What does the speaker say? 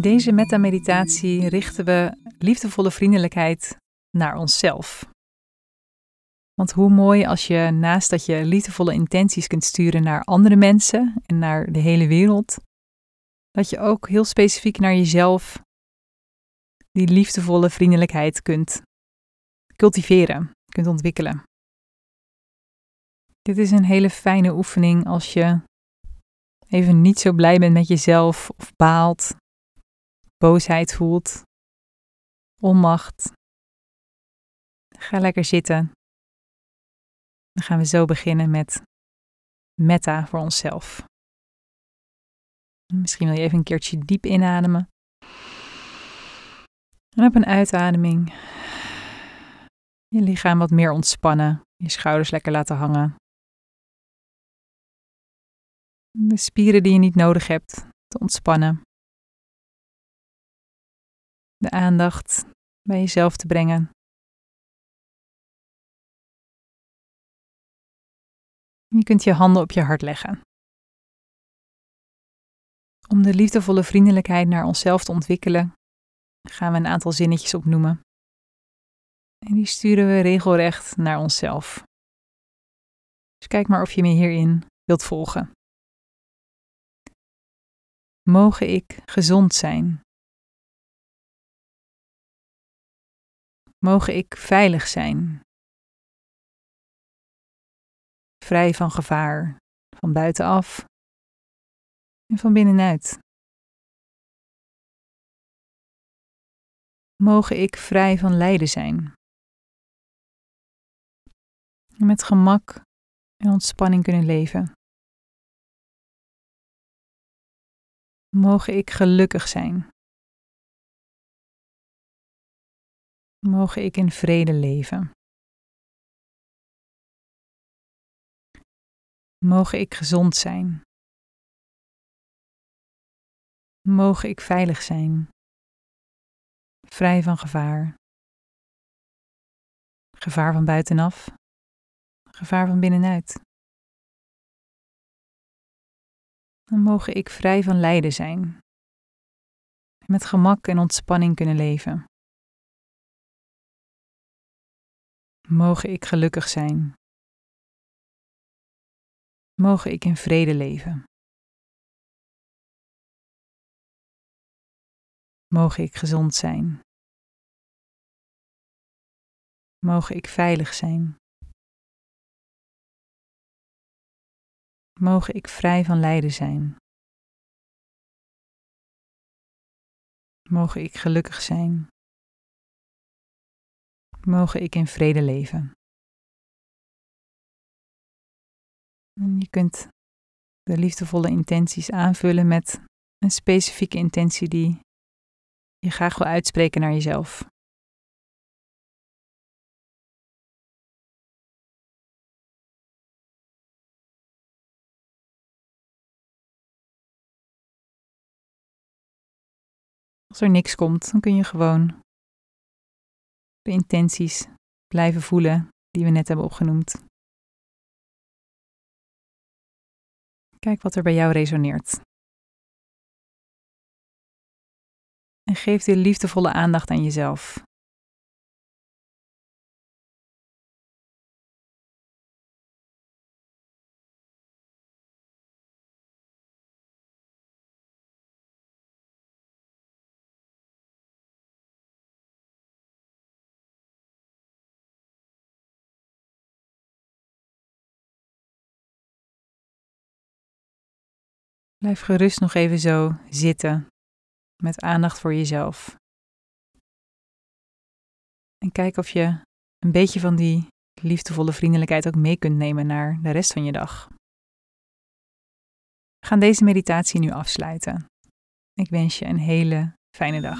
deze metta-meditatie richten we liefdevolle vriendelijkheid naar onszelf. Want hoe mooi als je naast dat je liefdevolle intenties kunt sturen naar andere mensen en naar de hele wereld, dat je ook heel specifiek naar jezelf die liefdevolle vriendelijkheid kunt cultiveren, kunt ontwikkelen. Dit is een hele fijne oefening als je even niet zo blij bent met jezelf of baalt, boosheid voelt, onmacht. Ga lekker zitten. Dan gaan we zo beginnen met metta voor onszelf. Misschien wil je even een keertje diep inademen. En op een uitademing je lichaam wat meer ontspannen, je schouders lekker laten hangen. De spieren die je niet nodig hebt te ontspannen. De aandacht bij jezelf te brengen. Je kunt je handen op je hart leggen. Om de liefdevolle vriendelijkheid naar onszelf te ontwikkelen, gaan we een aantal zinnetjes opnoemen. En die sturen we regelrecht naar onszelf. Dus kijk maar of je me hierin wilt volgen. Mogen ik gezond zijn? Mogen ik veilig zijn? Vrij van gevaar, van buitenaf en van binnenuit. Mogen ik vrij van lijden zijn? met gemak en ontspanning kunnen leven. Mogen ik gelukkig zijn. Mogen ik in vrede leven. Mogen ik gezond zijn. Mogen ik veilig zijn. Vrij van gevaar. Gevaar van buitenaf. Gevaar van binnenuit. Dan mogen ik vrij van lijden zijn. Met gemak en ontspanning kunnen leven. Mogen ik gelukkig zijn. Mogen ik in vrede leven. Mogen ik gezond zijn. Mogen ik veilig zijn. Mogen ik vrij van lijden zijn. Mogen ik gelukkig zijn. Mogen ik in vrede leven. En je kunt de liefdevolle intenties aanvullen met een specifieke intentie die je graag wil uitspreken naar jezelf. Als er niks komt, dan kun je gewoon de intenties blijven voelen die we net hebben opgenoemd. Kijk wat er bij jou resoneert. En geef de liefdevolle aandacht aan jezelf. Blijf gerust nog even zo zitten met aandacht voor jezelf. En kijk of je een beetje van die liefdevolle vriendelijkheid ook mee kunt nemen naar de rest van je dag. We gaan deze meditatie nu afsluiten. Ik wens je een hele fijne dag.